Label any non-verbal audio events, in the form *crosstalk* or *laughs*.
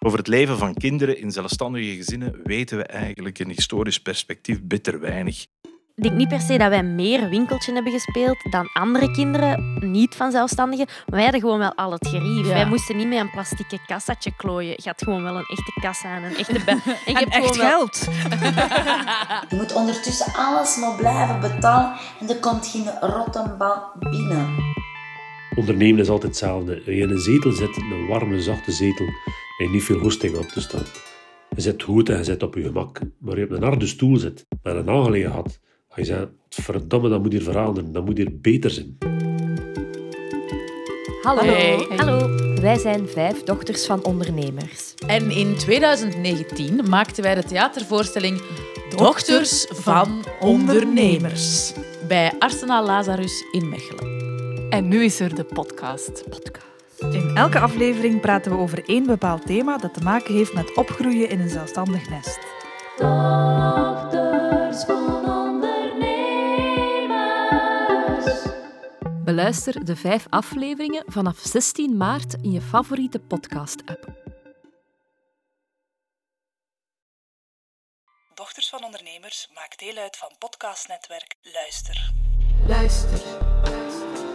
Over het leven van kinderen in zelfstandige gezinnen weten we eigenlijk in historisch perspectief bitter weinig. Ik denk niet per se dat wij meer winkeltje hebben gespeeld dan andere kinderen, niet van zelfstandigen. Maar wij hadden gewoon wel al het gerief. Ja. Wij moesten niet met een plastieke kassatje klooien. Je had gewoon wel een echte kassa en een echte... be- *laughs* En je En hebt echt wel- geld. Je moet ondertussen alles maar blijven betalen en er komt geen rottenbal binnen. Ondernemen is altijd hetzelfde. Als je in een zetel zit, een warme, zachte zetel, en niet veel hoesting op te staan. Je zit goed en je zit op je gemak. Maar je op een harde stoel zit, met een aangelegen had, ga je zeggen, verdomme, dat moet hier veranderen, dat moet hier beter zijn. Hallo. Hey. Hallo. Wij zijn vijf dochters van ondernemers. En in 2019 maakten wij de theatervoorstelling Dochters van Ondernemers bij Arsenaal Lazarus in Mechelen. En nu is er de podcast. In elke aflevering praten we over één bepaald thema dat te maken heeft met opgroeien in een zelfstandig nest. Beluister de vijf afleveringen vanaf 16 maart in je favoriete podcast-app. Dochters van Ondernemers maakt deel uit van podcastnetwerk Luister. Luister.